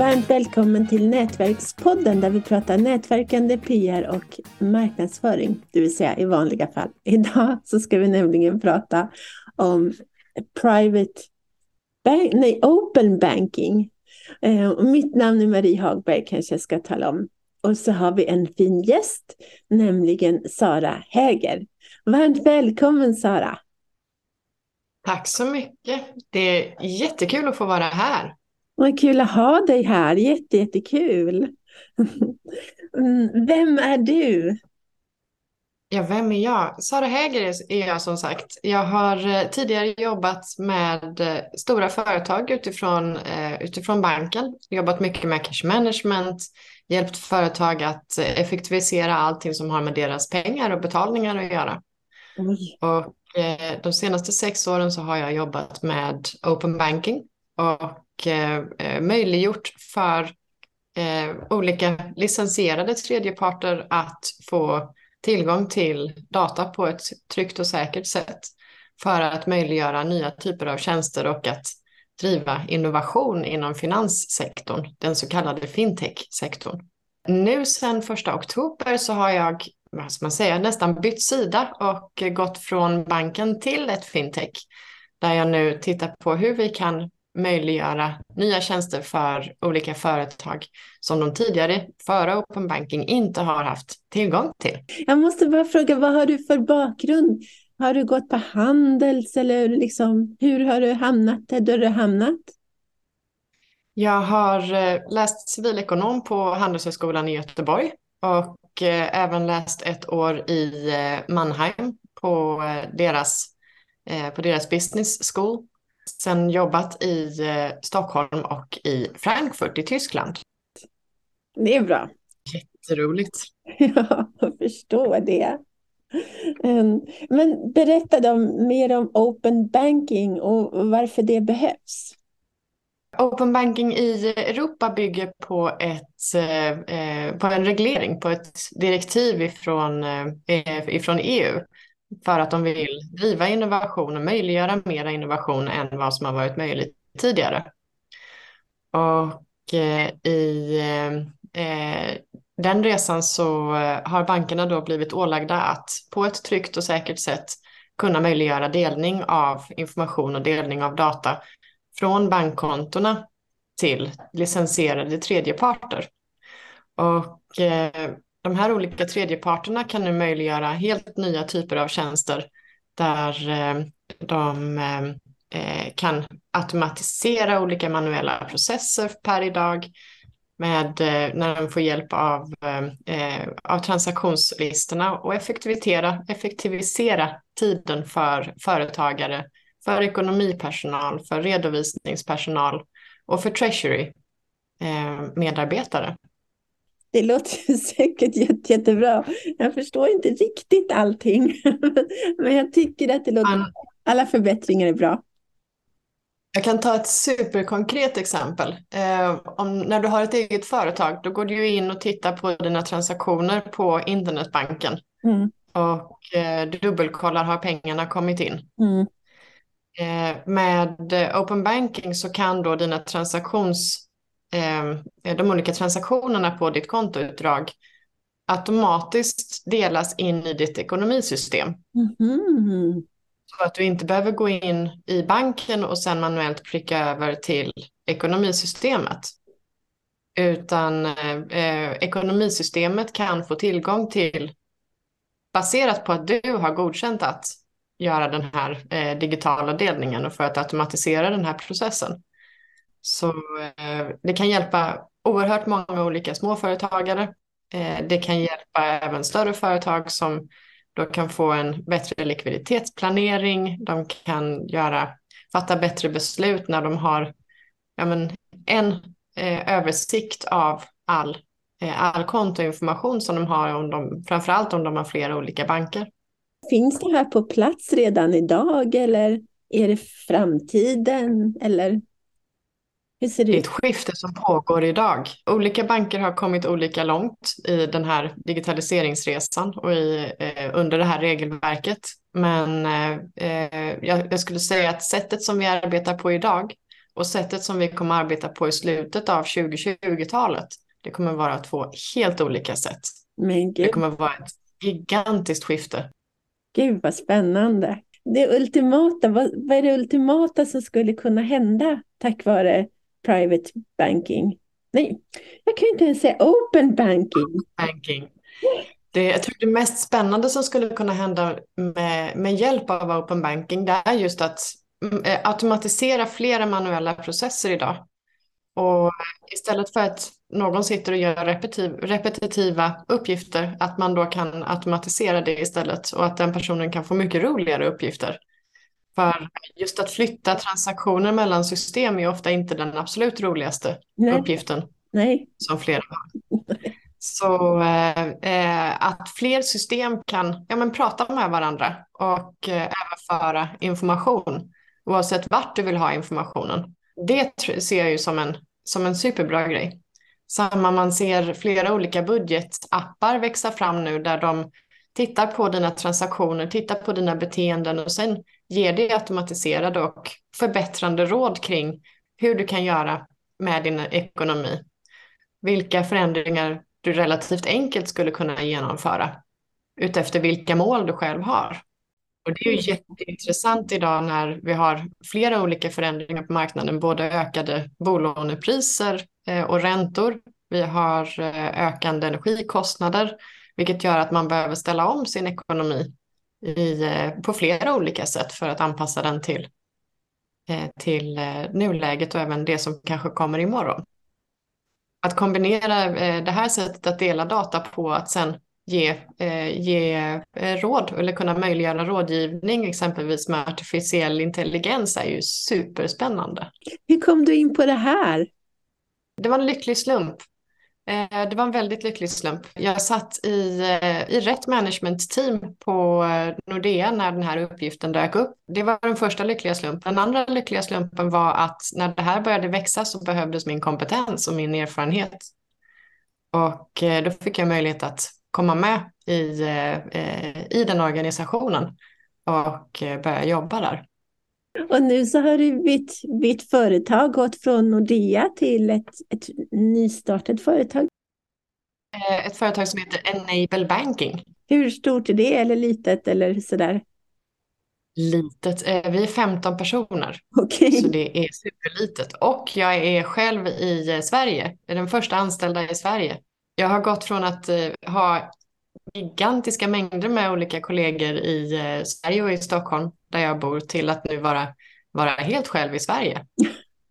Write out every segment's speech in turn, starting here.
Varmt välkommen till Nätverkspodden där vi pratar nätverkande, PR och marknadsföring, det vill säga i vanliga fall. Idag så ska vi nämligen prata om private bank, nej, open banking. Eh, mitt namn är Marie Hagberg kanske jag ska tala om. Och så har vi en fin gäst, nämligen Sara Häger. Varmt välkommen Sara! Tack så mycket. Det är jättekul att få vara här. Vad kul att ha dig här, Jätte, jättekul. Mm, vem är du? Ja, vem är jag? Sara Häger är jag som sagt. Jag har eh, tidigare jobbat med eh, stora företag utifrån, eh, utifrån banken. Jobbat mycket med cash management, hjälpt företag att effektivisera allting som har med deras pengar och betalningar att göra. Oj. Och de senaste sex åren så har jag jobbat med open banking och Eh, eh, möjliggjort för eh, olika licensierade tredjeparter att få tillgång till data på ett tryggt och säkert sätt för att möjliggöra nya typer av tjänster och att driva innovation inom finanssektorn, den så kallade fintech-sektorn. Nu sedan första oktober så har jag, vad ska man säga, nästan bytt sida och gått från banken till ett fintech där jag nu tittar på hur vi kan möjliggöra nya tjänster för olika företag som de tidigare, före Open Banking, inte har haft tillgång till. Jag måste bara fråga, vad har du för bakgrund? Har du gått på Handels eller liksom, hur har du hamnat där du har hamnat? Jag har eh, läst civilekonom på Handelshögskolan i Göteborg och eh, även läst ett år i eh, Mannheim på deras, på deras business school sen jobbat i eh, Stockholm och i Frankfurt i Tyskland. Det är bra. Jätteroligt. Ja, jag förstår det. Ehm, men berätta då mer om open banking och varför det behövs. Open banking i Europa bygger på, ett, eh, på en reglering, på ett direktiv ifrån, eh, ifrån EU för att de vill driva innovation och möjliggöra mera innovation än vad som har varit möjligt tidigare. Och eh, i eh, eh, den resan så har bankerna då blivit ålagda att på ett tryggt och säkert sätt kunna möjliggöra delning av information och delning av data från bankkontona till licensierade tredjeparter. Och de här olika tredjeparterna kan nu möjliggöra helt nya typer av tjänster där eh, de eh, eh, kan automatisera olika manuella processer per idag med, när de får hjälp av, av transaktionslistorna och effektivisera, effektivisera tiden för företagare, för ekonomipersonal, för redovisningspersonal och för treasury medarbetare. Det låter säkert jätte, jättebra. Jag förstår inte riktigt allting. Men jag tycker att det låter... alla förbättringar är bra. Jag kan ta ett superkonkret exempel. Eh, om, när du har ett eget företag, då går du in och tittar på dina transaktioner på internetbanken. Mm. Och eh, du dubbelkollar, har pengarna kommit in? Mm. Eh, med open banking så kan då dina transaktions eh, de olika transaktionerna på ditt kontoutdrag automatiskt delas in i ditt ekonomisystem. Mm. Så att du inte behöver gå in i banken och sen manuellt pricka över till ekonomisystemet. Utan eh, ekonomisystemet kan få tillgång till, baserat på att du har godkänt att göra den här eh, digitala delningen och för att automatisera den här processen. Så eh, det kan hjälpa oerhört många olika småföretagare. Eh, det kan hjälpa även större företag som då kan få en bättre likviditetsplanering. De kan göra, fatta bättre beslut när de har ja, men, en eh, översikt av all, eh, all kontoinformation som de har, om de, framförallt om de har flera olika banker. Finns det här på plats redan idag eller är det framtiden? Eller? Hur ser det, det är ett skifte som pågår idag. Olika banker har kommit olika långt i den här digitaliseringsresan och i, eh, under det här regelverket. Men eh, eh jag, jag, skulle säga att sättet som vi arbetar på idag och sättet som vi kommer arbeta på i slutet av 2020-talet, det kommer vara två helt olika sätt. Det kommer vara ett gigantiskt skifte. Gud vad spännande. Det ultimata, vad, vad är det ultimata som skulle kunna hända tack vare private banking? Nej, jag kan inte ens säga open banking. banking. Det, jag tror det mest spännande som skulle kunna hända med, med hjälp av open banking det är just att mm, eh, automatisera flera manuella processer idag. Och istället för att någon sitter och gör repetiv, repetitiva uppgifter, att man då kan automatisera det istället och att den personen kan få mycket roligare uppgifter. För just att flytta transaktioner mellan system är ofta inte den absolut roligaste Nej. uppgiften Nej. som flera har. Så eh, eh, att fler system kan ja, men prata med varandra och eh, överföra information oavsett vart du vill ha informationen. Det ser jag ju som en, som en superbra grej. Samma man ser flera olika budgetappar växa fram nu där de tittar på dina transaktioner, tittar på dina beteenden och sen ger dig automatiserade och förbättrande råd kring hur du kan göra med din ekonomi. Vilka förändringar du relativt enkelt skulle kunna genomföra utefter vilka mål du själv har. Och det är ju jätteintressant idag när vi har flera olika förändringar på marknaden, både ökade bolånepriser eh, och räntor. Vi har eh, ökande energikostnader, vilket gör att man behöver ställa om sin ekonomi i, eh, på flera olika sätt för att anpassa den till, till nuläget och även det som kanske kommer imorgon att kombinera eh, det här sättet att dela data på att sen ge, eh, ge eh, råd eller kunna möjliggöra rådgivning exempelvis med artificiell intelligens är ju superspännande. Hur kom du in på det här? Det var en lycklig slump. Eh, det var en väldigt lycklig slump. Jag satt i, eh, i rätt management-team på eh, Nordea när den här uppgiften dök upp. Det var den första lyckliga slumpen. Den andra lyckliga slumpen var att när det här började växa så behövdes min kompetens och min erfarenhet. Och då fick jag möjlighet att komma med i, i den organisationen och börja jobba där. Och nu så har du bytt, bytt företag, gått från Nordea till ett, ett nystartat företag. Eh, ett företag som heter Enable Banking. Hur stort är det eller litet eller sådär? Litet, eh, vi är 15 personer. Okay. Så det är superlitet. Och jag är själv i eh, Sverige, är den första anställda i Sverige. Jag har gått från att ha gigantiska mängder med olika kollegor i Sverige och i Stockholm där jag bor till att nu vara, vara helt själv i Sverige.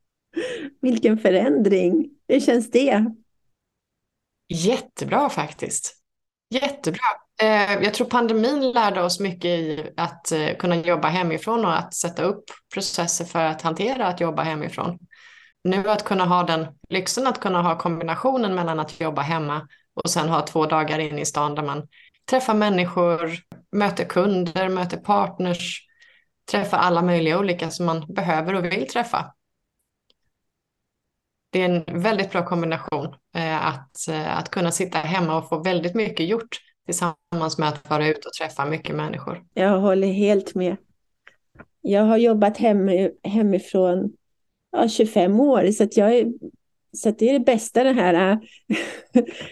Vilken förändring. Hur känns det? Jättebra faktiskt. Jättebra. Eh, jag tror pandemin lärde oss mycket i att eh, kunna jobba hemifrån och att sätta upp processer för att hantera att jobba hemifrån. Nu att kunna ha den lyxen att kunna ha kombinationen mellan att jobba hemma och sen ha två dagar in i stan där man träffar människor, möter kunder, möter partners, träffa alla möjliga olika som man behöver och vill träffa. Det är en väldigt bra kombination eh, att, eh, att kunna sitta hemma och få väldigt mycket gjort tillsammans med att vara ute och träffa mycket människor. Jag håller helt med. Jag har jobbat hem, hemifrån ja, 25 år så att jag är så det är det bästa det här. Eh.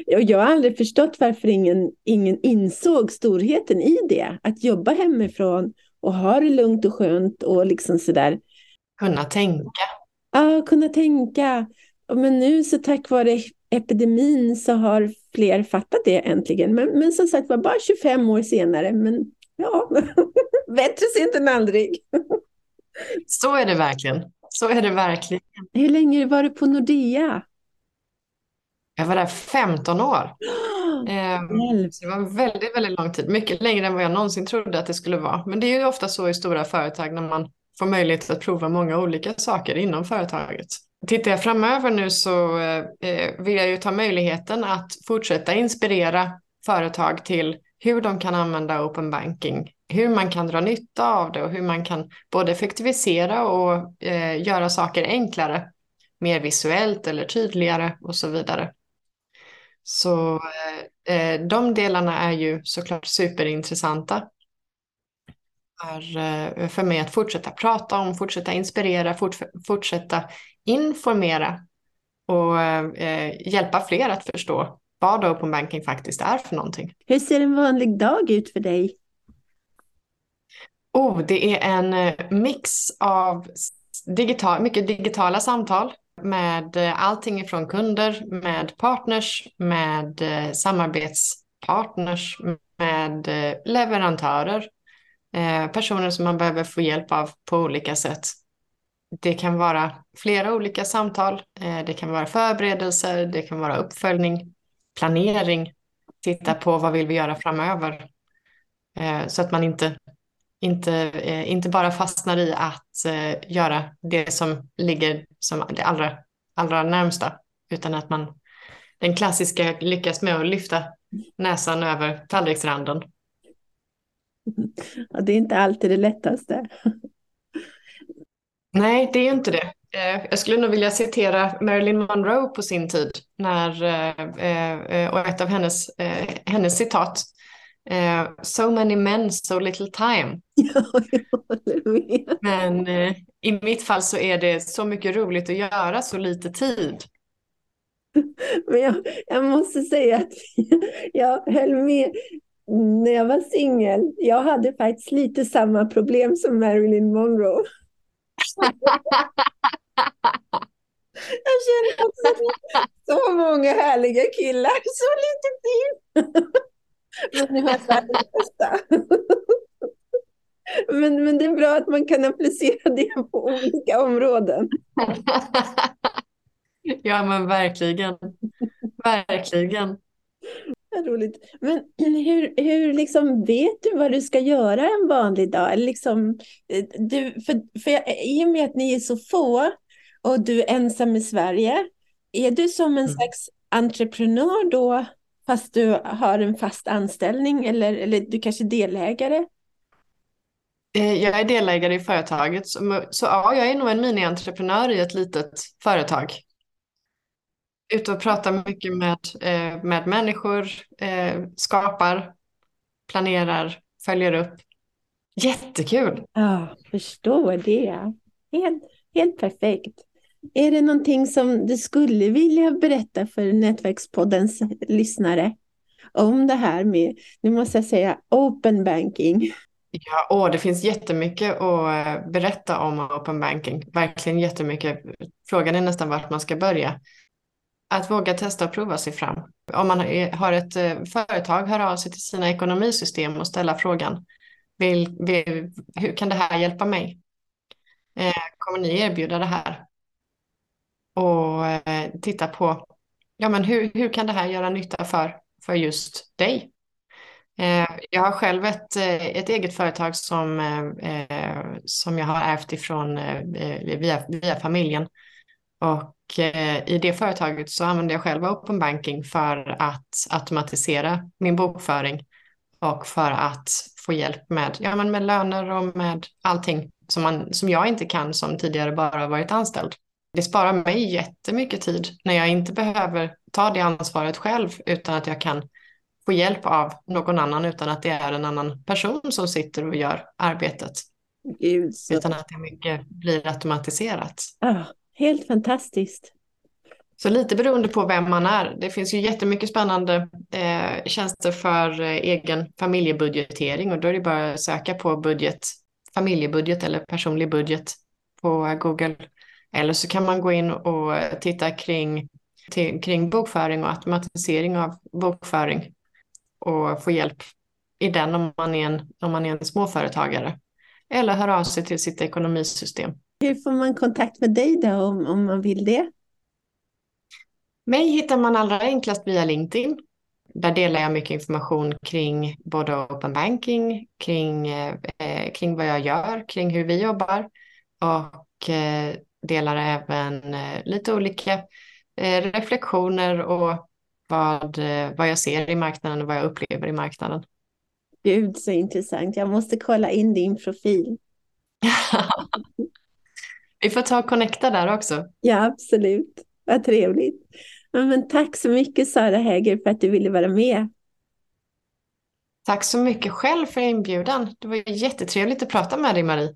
jag har aldrig förstått varför ingen, ingen insåg storheten i det. Att jobba hemifrån och ha det lugnt och skönt och liksom sådär. Kunna tänka. Ja, kunna tänka. Men nu så tack vare epidemin så har fler fattat det äntligen. Men, men som sagt var, bara 25 år senare. Men ja, bättre sent än aldrig. så är det verkligen. Så är det verkligen. Hur länge var du på Nordea? Jag var där 15 år. Ehm, så det var väldigt, väldigt lång tid. Mycket längre än vad jag någonsin trodde att det skulle vara. Men det är ju ofta så i stora företag när man får möjlighet att prova många olika saker inom företaget. Tittar jag framöver nu så eh, vill jag ju ta möjligheten att fortsätta inspirera företag till hur de kan använda open banking, hur man kan dra nytta av det och hur man kan både effektivisera och eh, göra saker enklare, mer visuellt eller tydligare och så vidare. Så eh, de delarna är ju såklart superintressanta. för, eh, för mig att fortsätta prata om, fortsätta inspirera, fort, fortsätta informera och eh, hjälpa fler att förstå vad open banking faktiskt är för någonting. Hur ser en vanlig dag ut för dig? Oh, det är en eh, mix av digital, mycket digitala samtal med eh, allting ifrån kunder, med partners, med eh, samarbetspartners, med eh, leverantörer, personer som man behöver få hjälp av på olika sätt. Det kan vara flera olika samtal, det kan vara förberedelser, det kan vara uppföljning, planering, titta på vad vill vi göra framöver. Så att man inte inte, inte bara fastnar i att göra det som ligger som det allra, allra närmsta, utan att man den klassiska lyckas med att lyfta näsan över tallriksranden. Ja, det är inte alltid det lättaste. Nej, det är ju inte det. Eh, jag skulle nog vilja citera Marilyn Monroe på sin tid när, eh, och ett av hennes, hennes citat Uh, so many men, so little time. Ja, jag håller med. Men uh, i mitt fall så är det så mycket roligt att göra, så lite tid. Men jag, jag måste säga att jag höll med när jag var singel. Jag hade faktiskt lite samma problem som Marilyn Monroe. jag känner också så många härliga killar, så lite tid. Men det var bästa. Men, men det är bra att man kan applicera det på olika områden. Ja, men verkligen. Verkligen. Roligt. Men hur, hur liksom vet du vad du ska göra en vanlig dag? Liksom, eh, du, för, för jag, I och med att ni är så få och du är ensam i Sverige, är du som en mm. slags entreprenör då fast du har en fast anställning eller, eller du kanske är delägare? Eh, jag är delägare i företaget, så, så ja, jag är nog en mini-entreprenör i ett litet företag. Ute och pratar mycket med, eh, med människor, eh, skapar, planerar, följer upp. Jättekul! Ja, förstår det. Helt, helt perfekt. Är det någonting som du skulle vilja berätta för Nätverkspoddens lyssnare om det här med, nu måste jag säga, open banking? Ja, åh, det finns jättemycket att eh, berätta om open banking. Verkligen jättemycket. Frågan är nästan vart man ska börja. Att våga testa och prova sig fram. Om man har ett eh, företag, hör av sig till sina ekonomisystem och ställa frågan. Vill, vill, hur kan det här hjälpa mig? Eh, kommer ni erbjuda det här? Och eh, titta på ja, men hur, hur kan det här göra nytta för, för just dig? Eh, jag har själv ett, eh, ett eget företag som, som jag har ärvt ifrån via, via familjen. Och i det företaget så använder jag själv open banking för att automatisera min bokföring och för att få hjälp med, ja, men med löner och med allting som, man, som jag inte kan som tidigare bara varit anställd det sparar mig jättemycket tid när jag inte behöver ta det ansvaret själv utan att jag kan få hjälp av någon annan utan att det är en annan person som sitter och gör arbetet. Gud, så... Utan att det mycket blir automatiserat. Ah, helt fantastiskt. Så lite beroende på vem man är. Det finns ju jättemycket spännande eh, tjänster för eh, egen familjebudgetering och då är det bara att söka på budget, familjebudget eller personlig budget på Google eller så kan man gå in och titta kring, till, kring bokföring och automatisering av bokföring och få hjälp i den om man är en, om man är en småföretagare. Eller höra av sig till sitt ekonomisystem. Hur får man kontakt med dig då om, om man vill det? Mig hittar man allra enklast via LinkedIn. Där delar jag mycket information kring både open banking, kring, eh, kring vad jag gör, kring hur vi jobbar och eh, delar även eh, lite olika eh, reflektioner och vad, eh, vad jag ser i marknaden och vad jag upplever i marknaden. Gud så intressant. Jag måste kolla in din profil. Vi får ta och connecta där också. Ja, absolut. Vad trevligt. Men tack så mycket Sara Häger för att du ville vara med. Tack så mycket själv för inbjudan. Det var jättetrevligt att prata med dig Marie.